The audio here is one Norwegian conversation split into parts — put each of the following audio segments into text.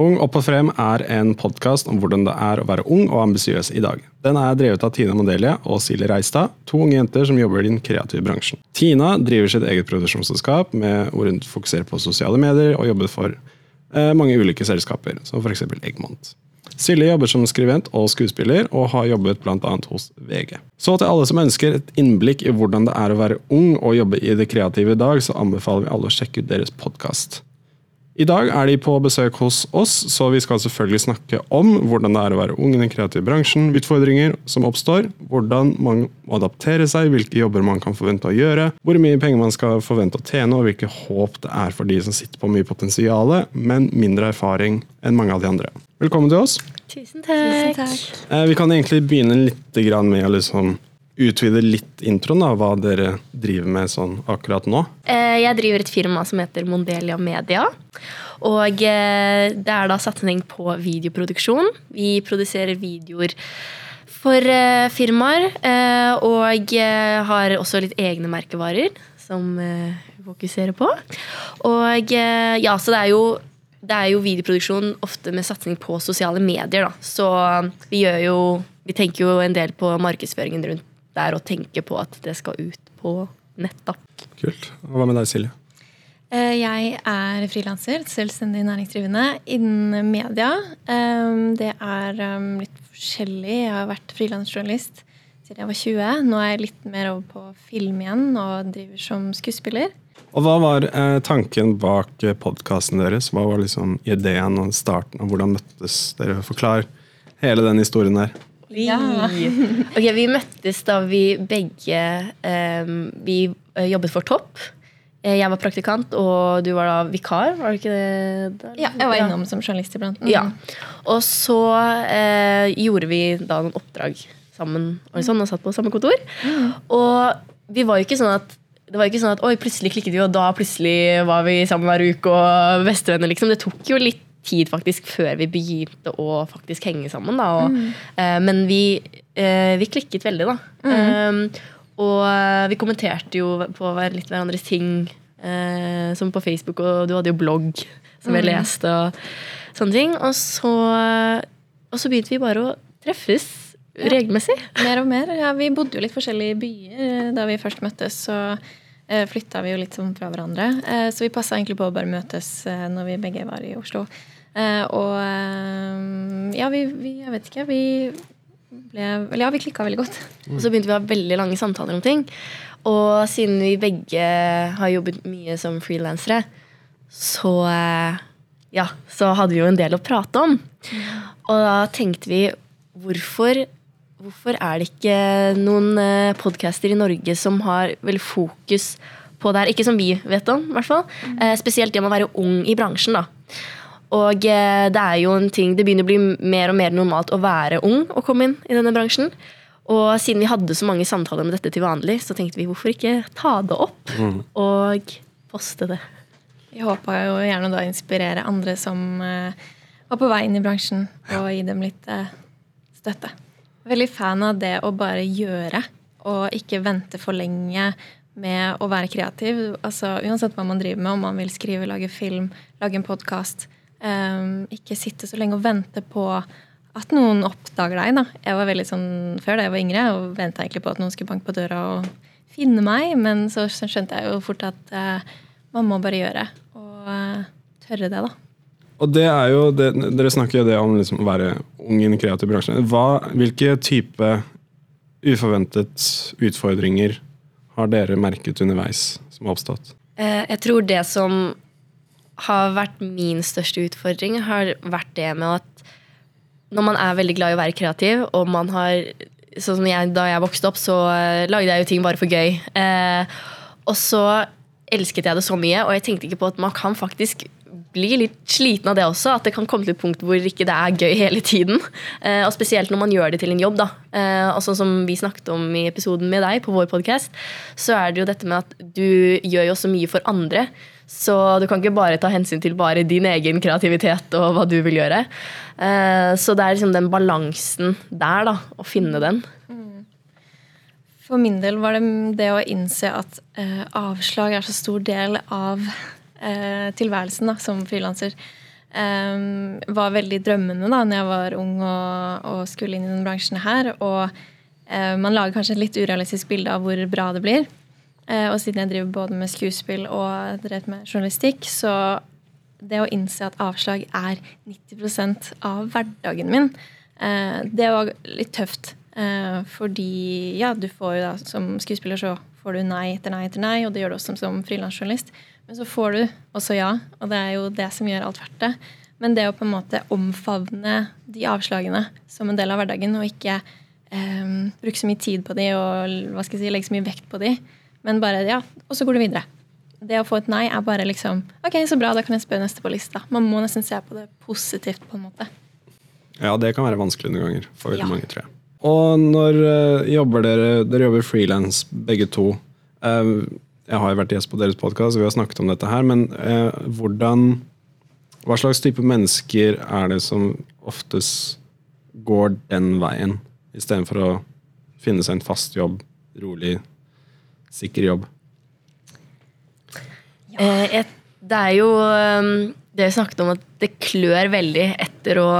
Ung opp og frem er en podkast om hvordan det er å være ung og ambisiøs i dag. Den er drevet av Tina Modelia og Silje Reistad, to unge jenter som jobber i den kreative bransjen. Tina driver sitt eget produksjonsselskap hvor hun fokuserer på sosiale medier og jobber for eh, mange ulike selskaper, som f.eks. Eggmont. Silje jobber som skrivent og skuespiller, og har jobbet bl.a. hos VG. Så til alle som ønsker et innblikk i hvordan det er å være ung og jobbe i det kreative i dag, så anbefaler vi alle å sjekke ut deres podkast. I dag er de på besøk hos oss, så vi skal selvfølgelig snakke om hvordan det er å være ung i den kreative bransjen, utfordringer som oppstår, hvordan man må adaptere seg, hvilke jobber man kan forvente å gjøre, hvor mye penger man skal forvente å tjene, og hvilke håp det er for de som sitter på mye potensial, men mindre erfaring enn mange av de andre. Velkommen til oss. Tusen takk. Tusen takk. Eh, vi kan egentlig begynne litt med å liksom utvide litt introen, av hva dere driver med sånn akkurat nå? Eh, jeg driver et firma som heter Mondelia Media. Og eh, det er da satsing på videoproduksjon. Vi produserer videoer for eh, firmaer. Og har også litt egne merkevarer som vi fokuserer på. Og ja, så det er jo det er jo videoproduksjon ofte med satsing på sosiale medier. Da. Så vi gjør jo Vi tenker jo en del på markedsføringen rundt det er å tenke på at det skal ut på nett. da. Kult. Hva med deg, Silje? Eh, jeg er frilanser, selvstendig næringsdrivende innen media. Eh, det er eh, litt forskjellig. Jeg har vært frilansjournalist siden jeg var 20. Nå er jeg litt mer over på film igjen og driver som skuespiller. Og Hva var tanken bak podkasten deres? Hva var liksom ideen og starten? og Hvordan møttes dere? Forklar hele den historien der. Ja. ok, Vi møttes da vi begge um, Vi eh, jobbet for Topp. Eh, jeg var praktikant, og du var da vikar. var det ikke det? Da? Ja, jeg var innom som journalist iblant. Mm. Ja. Og så eh, gjorde vi da noen oppdrag sammen og, sånn, og satt på samme kontor. Mm. Og vi var jo ikke sånn at det var ikke sånn at oi, plutselig klikket vi, og da plutselig var vi sammen hver uke og bestevenner. liksom. Det tok jo litt tid faktisk før vi begynte å faktisk henge sammen. Da, og, mm. eh, men vi, eh, vi, klikket veldig, da. Mm. Um, og vi kommenterte jo på litt hverandres ting, som på Facebook, og du hadde jo blogg som jeg mm. leste, og sånne ting. Og så, og så begynte vi bare å treffes ja. regelmessig. Mer og mer. Ja, vi bodde jo litt forskjellige byer da vi først møttes. så Eh, flytta vi jo litt sånn fra hverandre. Eh, så vi passa egentlig på å bare møtes eh, når vi begge var i Oslo. Og ja, vi, vi Jeg vet ikke. Vi ble Ja, vi klikka veldig godt. Mm. Og så begynte vi å ha veldig lange samtaler om ting. Og siden vi begge har jobbet mye som frilansere, så ja, så hadde vi jo en del å prate om. Og da tenkte vi hvorfor Hvorfor er det ikke noen eh, podcaster i Norge som har vel fokus på det her? Ikke som vi vet om, i hvert fall. Mm. Eh, spesielt det med å være ung i bransjen. da. Og eh, det er jo en ting, det begynner å bli mer og mer normalt å være ung og komme inn i denne bransjen. Og siden vi hadde så mange samtaler med dette til vanlig, så tenkte vi hvorfor ikke ta det opp mm. og poste det. Vi håpa jo gjerne da inspirere andre som var på vei inn i bransjen, og gi dem litt støtte. Veldig fan av det å bare gjøre, og ikke vente for lenge med å være kreativ. Altså, uansett hva man driver med, om man vil skrive, lage film, lage en podkast. Um, ehm, ikke sitte så lenge og vente på at noen oppdager deg. Da. Jeg var veldig sånn før da jeg var yngre og venta egentlig på at noen skulle banke på døra og finne meg, men så skjønte jeg jo fort at uh, man må bare gjøre. Og uh, tørre det, da. Og det er jo, det, Dere snakker jo det om liksom å være ung i en kreativ bransje. Hvilke type uforventet utfordringer har dere merket underveis som har oppstått? Eh, jeg tror det som har vært min største utfordring, har vært det med at når man er veldig glad i å være kreativ, og man har Sånn som jeg, Da jeg vokste opp, så uh, lagde jeg jo ting bare for gøy. Uh, og så elsket jeg det så mye, og jeg tenkte ikke på at man kan faktisk blir litt sliten av det også. At det kan komme til et punkt hvor ikke det er gøy hele tiden. Eh, og spesielt når man gjør det til en jobb. da. Eh, og sånn som vi snakket om i episoden med deg på vår podkast, så er det jo dette med at du gjør jo så mye for andre. Så du kan ikke bare ta hensyn til bare din egen kreativitet og hva du vil gjøre. Eh, så det er liksom den balansen der, da. Å finne den. For min del var det det å innse at eh, avslag er så stor del av tilværelsen da, som frilanser. Um, var veldig drømmende da når jeg var ung og, og skulle inn i denne bransjen her. Og uh, man lager kanskje et litt urealistisk bilde av hvor bra det blir. Uh, og siden jeg driver både med skuespill og drevet med journalistikk, så det å innse at avslag er 90% av hverdagen min, uh, det var litt tøft. Eh, fordi ja, du får jo da som skuespiller så får du nei etter nei etter nei, og det gjør du også som, som frilansjournalist. Men så får du også ja, og det er jo det som gjør alt verdt det. Men det å på en måte omfavne de avslagene som en del av hverdagen, og ikke eh, bruke så mye tid på de og hva skal jeg si, legge så mye vekt på de, men bare ja, og så går du videre. Det å få et nei er bare liksom Ok, så bra, da kan jeg spørre neste på lista. Man må nesten se på det positivt, på en måte. Ja, det kan være vanskelig noen ganger for veldig Ja. mange, tror jeg. Og når uh, jobber dere Dere jobber frilans begge to. Eh, jeg har jo vært gjest på deres podkast, vi har snakket om dette her, men eh, hvordan Hva slags type mennesker er det som oftest går den veien, istedenfor å finne seg en fast jobb, rolig, sikker jobb? Eh, det er jo um, Det vi snakket om at det klør veldig etter å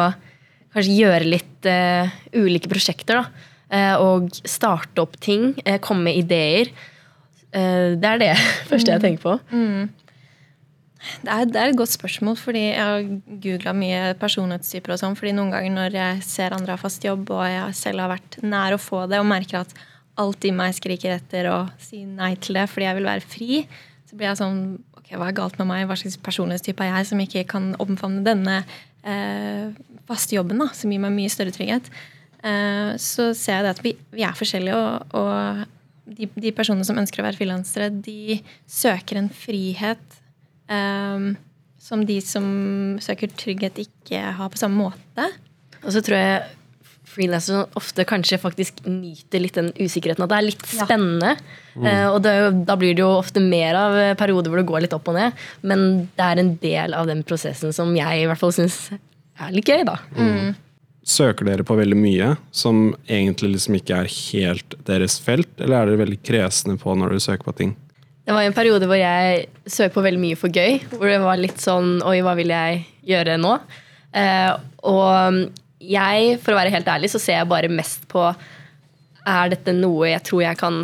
kanskje gjøre litt eh, ulike prosjekter. da. Eh, og starte opp ting, eh, komme med ideer. Eh, det er det første jeg tenker på. Det er, det er et godt spørsmål, fordi jeg har googla mye personlighetstyper. og sånn, fordi Noen ganger når jeg ser andre ha fast jobb, og jeg selv har vært nær å få det, og merker at alt i meg skriker etter å si nei til det fordi jeg vil være fri, så blir jeg sånn ok, Hva er galt med meg? Hva slags personlighetstype er jeg som ikke kan omfavne denne eh, faste jobben, da, som gir meg mye større trygghet? Eh, så ser jeg det at vi, vi er forskjellige, og, og de, de personene som ønsker å være frilansere, de søker en frihet um, som de som søker trygghet, ikke har på samme måte. Og så tror jeg frilansere ofte kanskje faktisk nyter litt den usikkerheten. At det er litt Ja. spennende. Eh, og det, da blir det jo ofte mer av eh, perioder hvor det går litt opp og ned. Men det er en del av den prosessen som jeg i hvert fall syns er litt gøy, da. Søker dere på veldig mye som egentlig liksom ikke er helt deres felt, eller er dere veldig kresne på når dere søker på ting? Det var en periode hvor jeg søkte på veldig mye for gøy. Hvor det var litt sånn Oi, hva vil jeg gjøre nå? Eh, og jeg, for å være helt ærlig, så ser jeg bare mest på Er dette noe jeg tror jeg kan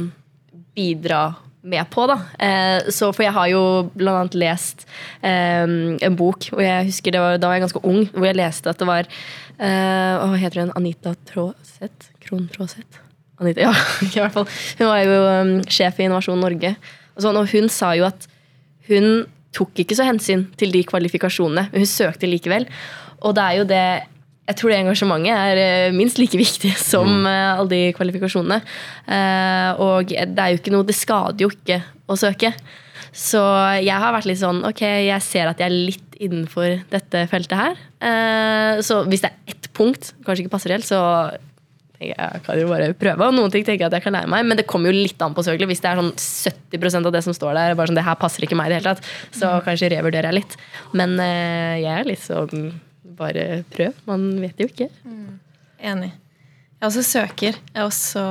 bidra med på, da. Eh, så for jeg har jo blant annet lest eh, en bok, og jeg husker det var, da var jeg ganske ung, hvor jeg leste at det var eh, Hva heter hun? Anita Tråseth? Tråseth? Anita, ja, i hvert fall. Hun var jo um, sjef i Innovasjon Norge. Og, sånn, og hun sa jo at hun tok ikke så hensyn til de kvalifikasjonene, men hun søkte likevel. Og det er jo det Jeg tror det engasjementet er eh, minst like viktig som eh, alle de kvalifikasjonene. Og det er jo ikke noe Det skader jo ikke å søke. Så jeg har vært litt sånn Ok, jeg ser at jeg er litt innenfor dette feltet her. Eh, så hvis det er ett punkt kanskje ikke passer helt, så jeg kan jo bare prøve. Og noen ting tenker jeg at jeg kan lære meg, men det kommer jo litt an på selvfølgelig. Hvis det er sånn 70% av det som står der, bare sånn, det her passer ikke meg i det hele tatt, så kanskje revurderer jeg litt. Men eh, jeg er litt sånn bare prøv. Man vet jo ikke. Enig. Jeg også søker. Jeg, også,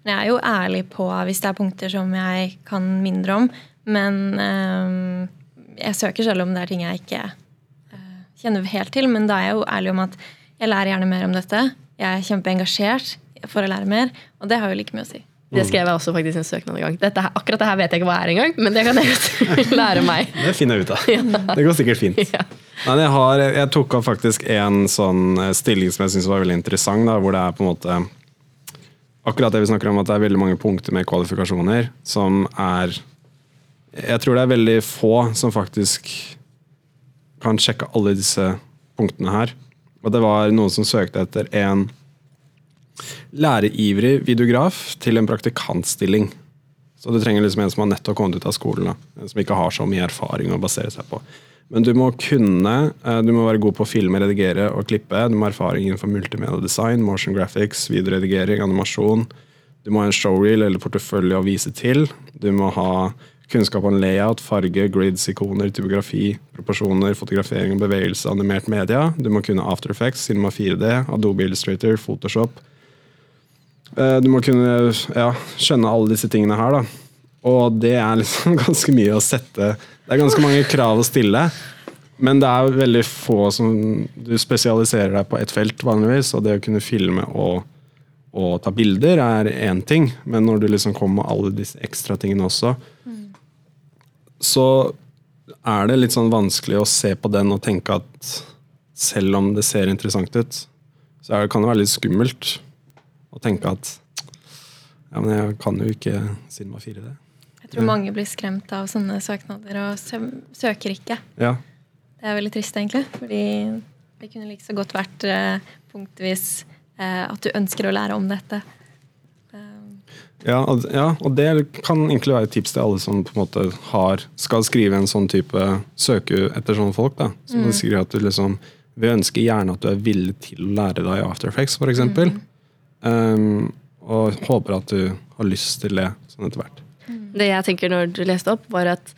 men jeg er jo ærlig på hvis det er punkter som jeg kan mindre om. Men eh, jeg søker selv om det er ting jeg ikke eh, kjenner helt til. Men da er jeg jo ærlig om at jeg lærer gjerne mer om dette. Jeg er kjempeengasjert for å lære mer, og det har jo like mye å si. Det skrev jeg også faktisk i en søknad en gang. Dette, akkurat det her vet jeg ikke hva er engang, men det kan jeg lære meg. Det finner jeg ut av. Det går sikkert fint. Ja. Nei, jeg, har, jeg tok opp faktisk en sånn eh, stilling som jeg syns var veldig interessant. Da, hvor det er på en måte Akkurat det vi snakker om, at det er veldig mange punkter med kvalifikasjoner som er Jeg tror det er veldig få som faktisk kan sjekke alle disse punktene her. Og det var noen som søkte etter en læreivrig videograf til en praktikantstilling. Så du trenger liksom en som har nettopp kommet ut av skolen. En som ikke har så mye erfaring å basere seg på. Men du må kunne, eh, du må være god på å filme, redigere og klippe. Du må ha erfaring innenfor multimediedesign, motion graphics, videoredigering, animasjon. Du må ha en showreel eller portefølje å vise til. Du må ha kunnskap om layout, farge, grids, ikoner, typografi, proporsjoner, fotografering og bevegelse, animert media. Du må kunne After Effects, Cinema 4D, Adobe Illustrator, Photoshop. Eh, Du må kunne ja, skjønne alle disse tingene her, da. Og det er liksom ganske mye å sette Det er ganske mange krav å stille. Men det er veldig få som Du spesialiserer deg på ett felt vanligvis, og det å kunne filme og, og ta bilder er én ting, men når du liksom kommer med alle disse ekstra tingene også, så er det litt sånn vanskelig å se på den og tenke at selv om det ser interessant ut, så det, kan det være litt skummelt å tenke at ja, men jeg kan jo ikke Cinema 4D. Jeg tror mange blir skremt av sånne søknader og sø søker ikke. Ja, Det er veldig trist, egentlig. Fordi det kunne like så godt vært eh, punktvis eh, at du ønsker å lære om dette. Ja, og- ja, og det kan egentlig være et tips til alle som på en måte har, skal skrive en sånn type søke etter sånne folk. da. Som Mm. skriver at du liksom, Vi ønsker gjerne at du er villig til å lære deg After Effects, f.eks. Mm. Um, og håper at du har lyst til det sånn etter hvert. Det jeg tenker når du leste opp, var at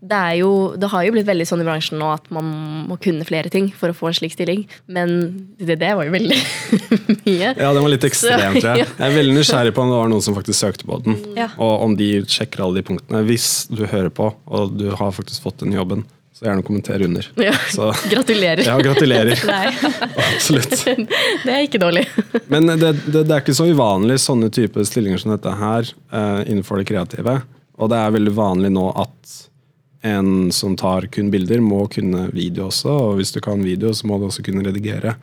det, er jo, det har jo blitt veldig sånn i bransjen nå at man må kunne flere ting for å få en slik stilling. Men det, det var jo veldig mye. Ja, den var litt ekstrem, tror jeg. Ja. Jeg er veldig nysgjerrig på om det var noen som faktisk søkte på den. Ja. Og om de sjekker alle de punktene. Hvis du hører på, og du har faktisk fått den jobben, så gjerne kommenter under. Ja. Så Gratulerer. ja, gratulerer. nei. Absolutt. Det er ikke dårlig. Men det, det, det er ikke så uvanlig sånne type stillinger som dette her uh, innenfor det kreative. Og det er veldig vanlig nå at en som tar kun bilder, må kunne video også. Og hvis du kan video, så må du også kunne redigere.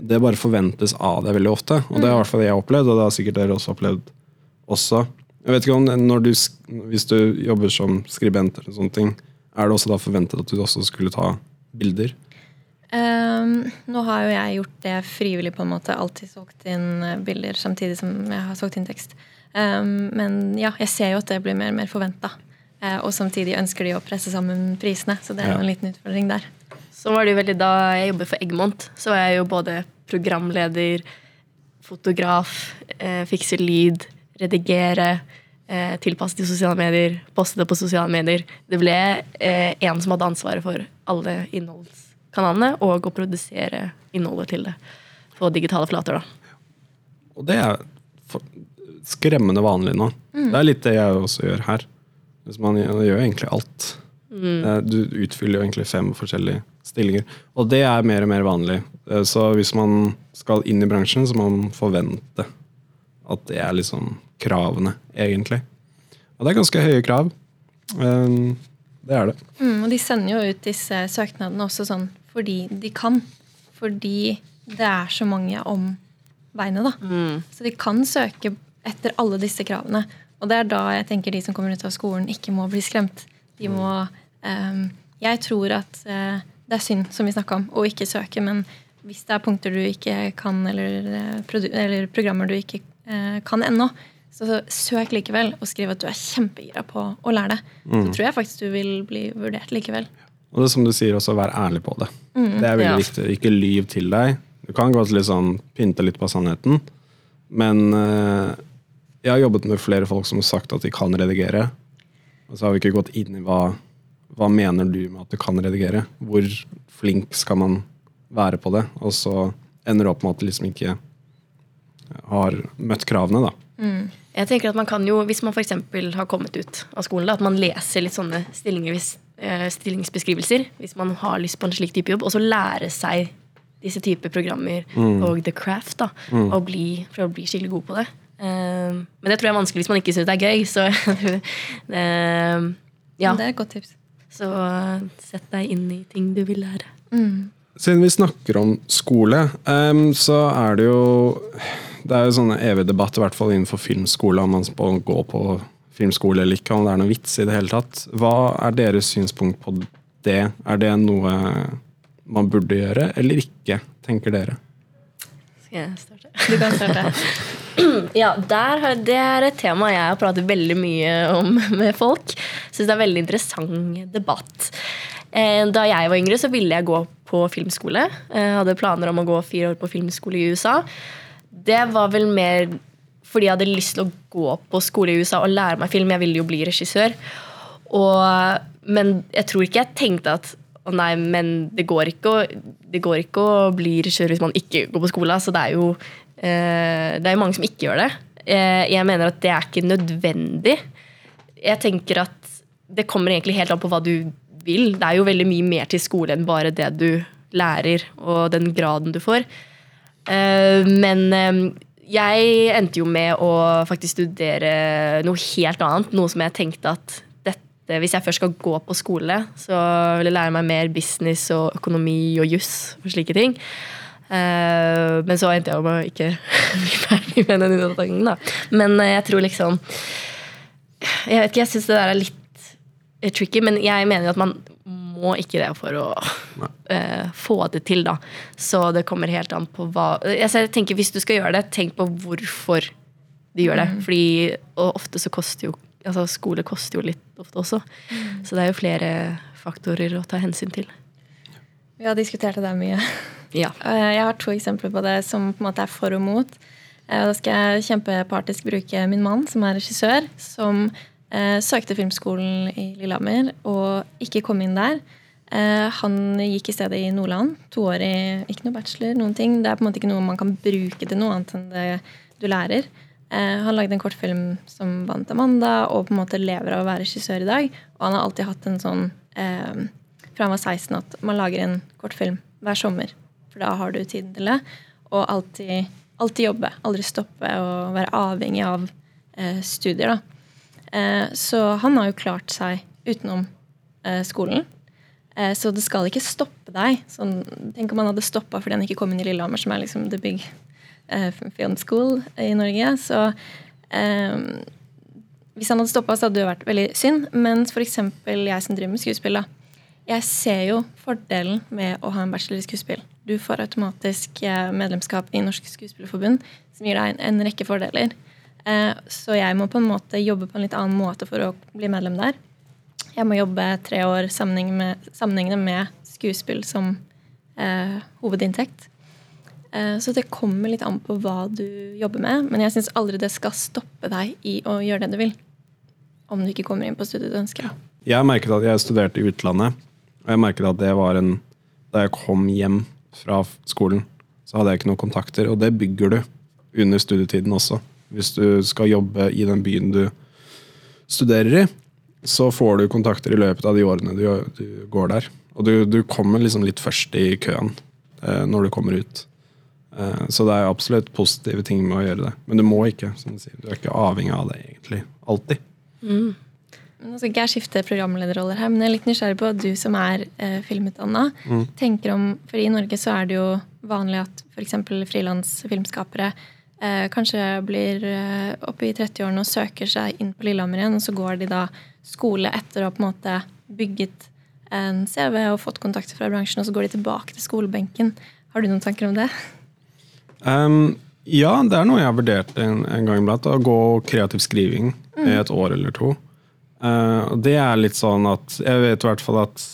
Det bare forventes av deg veldig ofte. Og det har i hvert fall jeg opplevd, og det har sikkert dere også opplevd også. Jeg vet ikke om du, Hvis du jobber som skribent, eller sånne ting, er det også da forventet at du også skulle ta bilder? Um, nå har jo jeg gjort det frivillig, på en måte. Alltid solgt inn eh, bilder samtidig som jeg har solgt inn tekst. Um, men ja, jeg ser jo at det blir mer og mer forventa. Og samtidig ønsker de å presse sammen prisene, så det er jo Ja. en liten utfordring der. Så var det jo veldig Da jeg jobbet for Egmont, så var jeg jo både programleder, fotograf, eh, fikse lyd, redigere, eh, tilpasse til sosiale medier, poste det på sosiale medier. Det ble eh, en som hadde ansvaret for alle innholdskanalene, og å produsere innholdet til det på digitale flater. da. Og det er skremmende vanlig nå. Det er litt det jeg også gjør her. Hvis man gjør gjør egentlig alt. Mm. Du utfyller jo egentlig fem forskjellige stillinger. Og det er mer og mer vanlig. Eh, Så hvis man skal inn i bransjen, så må man forvente at det er liksom kravene, egentlig. Og det er ganske høye krav. Eh, Det er det. Mm, og de sender jo ut disse søknadene også sånn fordi de kan. Fordi det er så mange om veiene, da. Så de kan søke etter alle disse kravene. Og det er da jeg tenker de som kommer ut av skolen, ikke må bli skremt. De må um, Jeg tror at uh, det er synd, som vi snakka om, å ikke søke, men hvis det er punkter du ikke kan, eller, eh, eller programmer du ikke uh, kan ennå, så søk likevel, og skriv at du er kjempegira på å lære det. Så tror jeg faktisk du vil bli vurdert likevel. Og det er som du sier, også vær ærlig på det. det er veldig Ja. viktig. Ikke lyv til deg. Du kan godt liksom pynte litt på sannheten, men eh, jeg har jobbet med flere folk som har sagt at de kan redigere. Og så har vi ikke gått inn i hva, hva mener du med at du kan redigere. Hvor flink skal man være på det? Og så ender det opp med at du liksom ikke har møtt kravene, da. Jeg tenker at man kan jo, Hvis man eksempel har kommet ut av skolen, da, at man leser litt sånne eh, stillingsbeskrivelser hvis man har lyst på en slik type jobb, og så lære seg disse typer programmer og the craft. da, Og bli, for å bli skikkelig god på det. Eh, men det tror jeg er vanskelig hvis man ikke syns det er gøy. Så, det, ja, Det er et godt tips. så sett deg inn i ting du vil lære. Siden vi snakker om skole, em, så er det jo Det er jo sånne evig debatt, i hvert fall innenfor filmskole, om man skal gå på filmskole eller ikke, om det er noen vits i det hele tatt. Hva er deres synspunkt på det? Er det noe man burde gjøre, eller ikke, tenker dere? Skal jeg starte? Du kan starte. Ja, har- Det er et tema jeg har pratet veldig mye om med folk. Syns det er en veldig interessant debatt. Eh, Da jeg var yngre, så ville jeg gå på filmskole. Jeg hadde planer om å gå fire år på filmskole i USA. Det var vel mer fordi jeg hadde lyst til å gå på skole i USA og lære meg film. Jeg ville jo bli regissør. Og, men jeg tror ikke jeg tenkte at å nei, men det går å, det går ikke å bli regissør hvis man ikke går på skole. Så det er jo eh, det er jo mange som ikke gjør det. Eh, jeg mener at det er ikke nødvendig. Jeg tenker at det kommer egentlig helt an på hva du vil. Det er jo veldig mye mer til skole enn bare det du lærer og den graden du får. Eh, men eh, jeg endte jo med å faktisk studere noe helt annet. Noe som jeg tenkte at dette, hvis jeg først skal gå på skole, så vil jeg lære meg mer business og økonomi og juss og slike ting. Eh, men så endte jeg med å ikke bli ferdig med den utdanningen, da. Men uh, jeg tror liksom Jeg vet ikke, jeg syns det der er litt eh, tricky, men jeg mener at man må ikke det for å uh, få det til, da. Så det kommer helt an på hva Jeg tenker Hvis du skal gjøre det, tenk på hvorfor de gjør det. Mm. Fordi, og ofte så koster jo altså Skole koster jo litt ofte også. Mm. Så det er jo flere faktorer å ta hensyn til. Vi har diskutert det mye. Ja. Eh, jeg har to eksempler på det som på en måte er for og mot. Eh, da skal jeg kjempepartisk bruke min mann, som er regissør, som eh, søkte Filmskolen i Lillehammer og ikke kom inn der. Eh, han gikk i stedet i Nordland. Toårig, ikke noe bachelor, noen ting. Det er på en måte ikke noe man kan bruke til noe annet enn det du lærer. Eh, han lagde en kortfilm som vant Amanda, og på en måte lever av å være regissør i dag. Og han har alltid hatt en sånn fra han var 16 at man lager en kortfilm hver sommer for da har du tiden til det. Og alltid, alltid jobbe. Aldri stoppe og være avhengig av eh, studier. Eh, så han har jo klart seg utenom eh, skolen. Eh, så det skal ikke stoppe deg. Sånn, tenk om han hadde stoppa fordi han ikke kom inn i Lillehammer, som er liksom the big eh, film school i Norge. Så eh, hvis han hadde stoppa, så hadde det vært veldig synd. Men f.eks. jeg som driver med skuespill, da. Jeg ser jo fordelen med å ha en bachelor i skuespill. Du får automatisk eh, medlemskap i Norsk Skuespillerforbund, som gir deg en, en rekke fordeler. Eh, så jeg må på en måte jobbe på en litt annen måte for å bli medlem der. Jeg må jobbe tre år sammenhengende med skuespill som eh, hovedinntekt. Eh, så det kommer litt an på hva du jobber med. Men jeg syns aldri det skal stoppe deg i å gjøre det du vil. Om du ikke kommer inn på studiet du ønsker. Jeg merket at jeg studerte i utlandet. Og jeg merket at det var en Da jeg kom hjem fra skolen, så hadde jeg ikke noen kontakter. Og det bygger du under studietiden også. Hvis du skal jobbe i den byen du studerer i, så får du kontakter i løpet av de årene du, du går der. Og du, du, kommer liksom litt først i køen eh, når du kommer ut. Eh, så det er absolutt positive ting med å gjøre det. Men du må ikke. som Du sier. Du er ikke avhengig av det egentlig. Alltid. Mm. Nå skal ikke jeg skifte programlederroller her, men jeg er litt nysgjerrig på du som er eh, filmutdanna, mm. tenker om For i Norge så er det jo vanlig at f.eks. frilansfilmskapere eh, kanskje blir eh, oppe i 30-årene og søker seg inn på Lillehammer igjen, og så går de da skole etter å på en måte bygget en CV og fått kontakter fra bransjen, og så går de tilbake til skolebenken. Har du noen tanker om det? Um, ja, det er noe jeg har vurdert en, en gang iblant. Å gå kreativ skriving mm. i et år eller to. Uh, det er litt sånn at Jeg vet i hvert fall at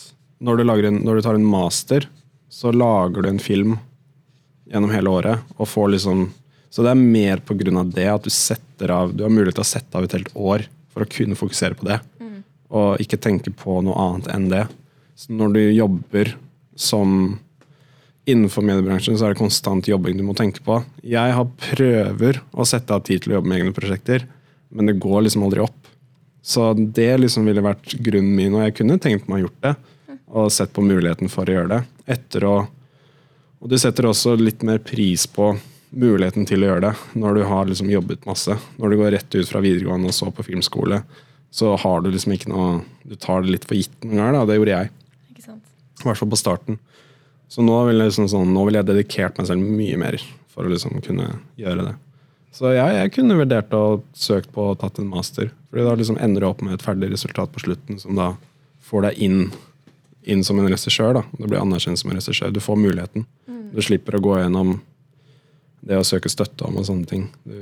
når du, en, når du, tar en master, så lager du en film gjennom hele året. og får liksom Så det er mer på grunn av det at du setter av Du har mulighet til å sette av et helt år for å kunne fokusere på det. Mm. Og ikke tenke på noe annet enn det. Så når du jobber som Innenfor mediebransjen så er det konstant jobbing du må tenke på. Jeg har prøver å sette av tid til å jobbe med egne prosjekter, men det går liksom aldri opp. Så det liksom ville vært grunnen min, og jeg kunne tenkt meg å gjort det. Og sett på muligheten for å gjøre det. Etter å, og du setter også litt mer pris på muligheten til å gjøre det når du har liksom jobbet masse. Når du går rett ut fra videregående og så på filmskole, så har du liksom ikke noe Du tar det litt for gitt noen ganger. da, Det gjorde jeg. I hvert fall på starten. Så nå vil jeg, liksom sånn, nå jeg dedikert meg selv mye mer for å liksom kunne gjøre det. Så ja, jeg kunne vurdert å søkt på og tatt en master. Fordi da liksom ender du opp med et ferdig resultat på slutten som da får deg inn, inn som en regissør. Du blir anerkjent som en regissør. Du får muligheten. Mm. Du slipper å gå gjennom det å søke støtte om og sånne ting. Du...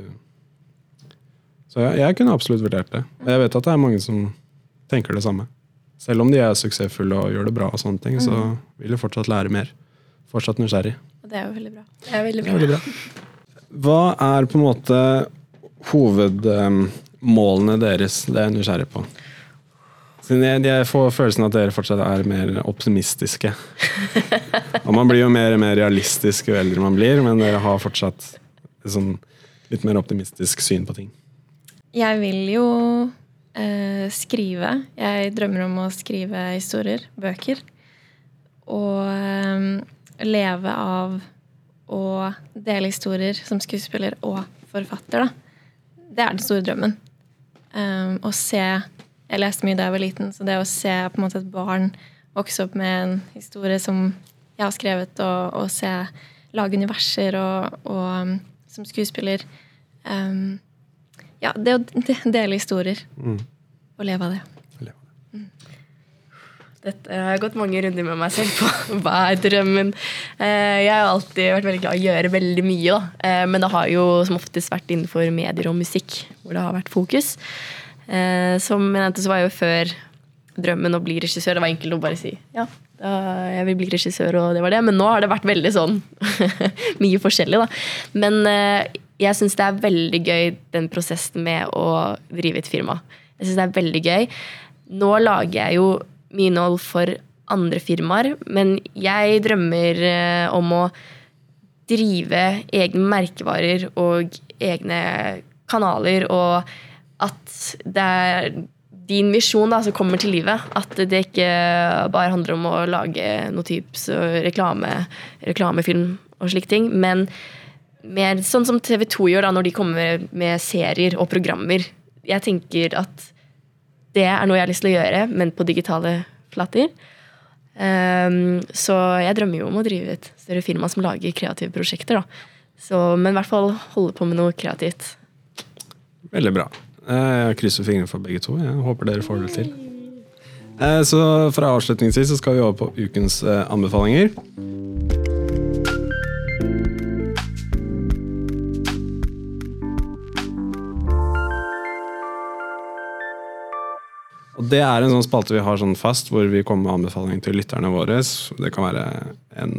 Så ja, jeg kunne absolutt vurdert det. Jeg vet at det er mange som tenker det samme. Selv om de er suksessfulle og gjør det bra, og sånne ting, så mm. vil de fortsatt lære mer. Fortsatt nysgjerrig. Og det er jo veldig bra. Det er veldig bra. Det er veldig bra. Hva er på en måte hovedmålene deres? Det er jeg nysgjerrig på. Jeg, får følelsen at dere fortsatt er mer optimistiske. Og man blir jo mer og mer realistisk jo eldre man blir, men dere har fortsatt et sånn litt mer optimistisk syn på ting. Jeg vil jo eh, skrive. Jeg drømmer om å skrive historier, bøker. Og eh, leve av å dele historier som skuespiller og forfatter, da. Det er den store drømmen. Um, å se Jeg leste mye da jeg var liten, så det å se på en måte et barn vokse opp med en historie som jeg har skrevet, og, og se lage universer og, og um, som skuespiller um, Ja, det å dele historier Mm. og leve av det. Dette har jeg gått mange runder med meg selv på. Hva er drømmen? Eh, Jeg har alltid vært veldig glad i å gjøre veldig mye, da. Eh, men det har jo som oftest vært innenfor medier og musikk hvor det har vært fokus. Eh, Som jeg nevnte, så var jo før drømmen å bli regissør. Det var enkelt å bare si ja, jeg vil bli regissør, og det var det. Men nå har det vært veldig sånn mye forskjellig, da. Men jeg syns det er veldig gøy den prosessen med å drive et firma. Jeg synes det er veldig gøy. Nå lager jeg jo mye for andre firmaer, men jeg drømmer eh, om å drive egne merkevarer og egne kanaler, og at det er din visjon da, som kommer til livet. At det ikke bare handler om å lage noe types reklame, reklamefilm og slike ting, men mer sånn som TV 2 gjør da, når de kommer med serier og programmer. Jeg tenker at det er noe jeg har lyst til å gjøre, men på digitale flater. Um, så jeg drømmer jo om å drive et større firma som lager kreative prosjekter. Så, men i hvert fall holde på med noe kreativt. Veldig bra. Eh, Jeg krysser fingrene for begge to. Jeg håper dere får det til. Eh, Så fra avslutningsvis så skal vi over på ukens eh, anbefalinger. Det er en sånn spalte vi har sånn fast, hvor vi kommer med anbefalinger til lytterne våre. Det kan være en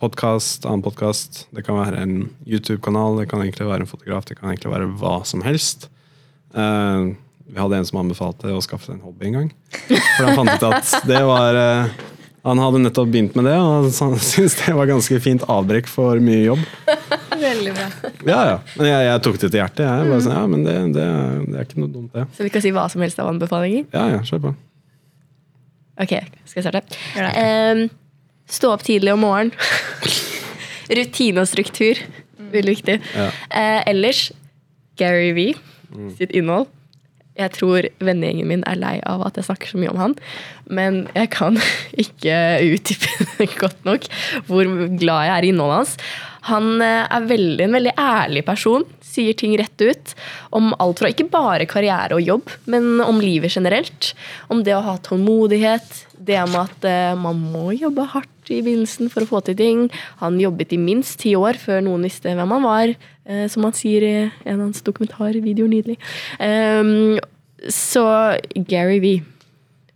podkast, annen podkast, det kan være en YouTube-kanal, det kan egentlig være en fotograf, det kan egentlig være hva som helst. Uh, vi hadde en som anbefalte å skaffe seg en hobby en gang. For han fant ut at det var eh, Han hadde nettopp begynt med det, og han syntes det var ganske fint avbrekk for mye jobb. Veldig bra. Ja, ja. Men jeg, jeg tok det til hjertet. Jeg. Bare sånn, ja, men det, det, det er ikke noe dumt, det. Så vi kan si hva som helst av anbefalinger. Ja, ja, kjør på. Ok, skal jeg starte? Ehm, stå opp tidlig om morgenen. Rutine og struktur. Veldig viktig. Ja. Uh, ellers Gary V sitt innhold. Jeg tror vennegjengen min er lei av at jeg snakker så mye om han. Men jeg kan ikke utdype godt nok hvor glad jeg er i innholdet hans. Han eh, er veldig, en veldig ærlig person. Sier ting rett ut. Om alt fra ikke bare karriere og jobb, men om livet generelt. Om det å ha tålmodighet. Det med at eh, man må jobbe hardt i begynnelsen for å få til ting. Han jobbet i minst ti år før noen visste hvem han var. Eh, som han sier i en av hans dokumentarvideoer nydelig. Um, så Gary V.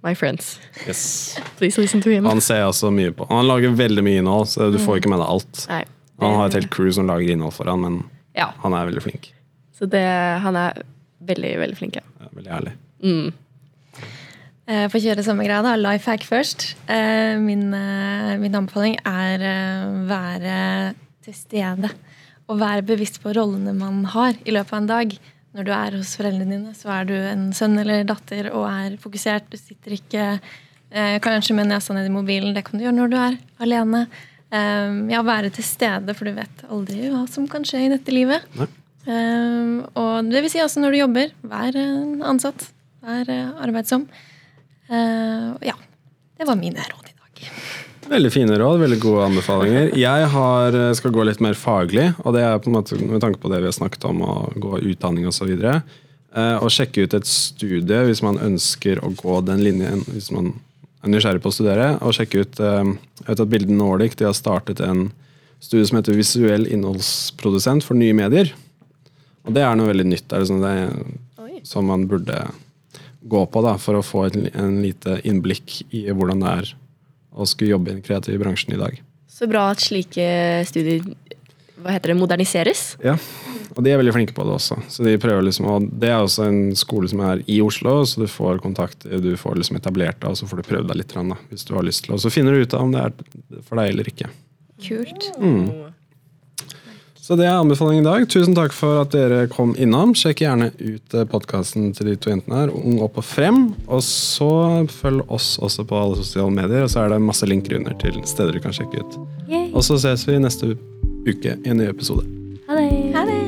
My friends. Yes. Please listen to him. Han ser jeg også mye på. Han lager veldig mye innhold, så du får ikke med deg alt. Nei. Han har et helt crew som lager innhold for han, men Ja. han er veldig flink. Så det, han er veldig, veldig flink. Ja. Ja, Veldig ærlig. Mm. Eh, For å kjøre samme greia, da. Life hack først. Eh, Min, eh, min anbefaling er være til stede. Og være bevisst på rollene man har i løpet av en dag. Når du er hos foreldrene dine, så er du en sønn eller datter og er fokusert. Du sitter ikke eh, kanskje med nesa ned i mobilen. Det kan du gjøre når du er alene. Um, Ja, være til stede, for du vet aldri hva som kan skje i dette livet. Eh, og det vil si også når du jobber. Vær ansatt. Vær eh, arbeidsom. Uh, ja. Det var mine råd. Veldig fine råd, veldig gode anbefalinger. Jeg har, eh, skal gå litt mer faglig, og det er på en måte med tanke på det vi har snakket om, å gå utdanning osv. Og sjekke ut et studie hvis man ønsker å gå den linjen, hvis man er nysgjerrig på å studere. Og sjekke ut eh, Jeg vet at Bilden Nordic de har startet en studie som heter Visuell innholdsprodusent for nye medier. Og det er noe veldig nytt. Det er sånn det er, som man burde gå på da, for å få en, en lite innblikk i hvordan det er å skulle jobbe i den kreative bransjen i dag. Så bra at slike studier hva heter det, moderniseres. Ja, Og de er veldig flinke på det også. Så de prøver liksom, og Det er også en skole som er i Oslo, så du får kontakt, du får liksom etablert deg, og så får du prøvd deg litt, da, hvis du har lyst til Og så finner du ut av om det er for deg eller ikke. Kult. Så det er anbefalingen i dag. Tusen takk for at dere kom innom. Sjekk gjerne ut podkasten til de to jentene her, Ung opp og frem. Og så følg oss også på alle sosiale medier, og så er det masse linker under til steder du kan sjekke ut. Yay. Og så ses vi neste uke i en ny episode. Ha det. Ha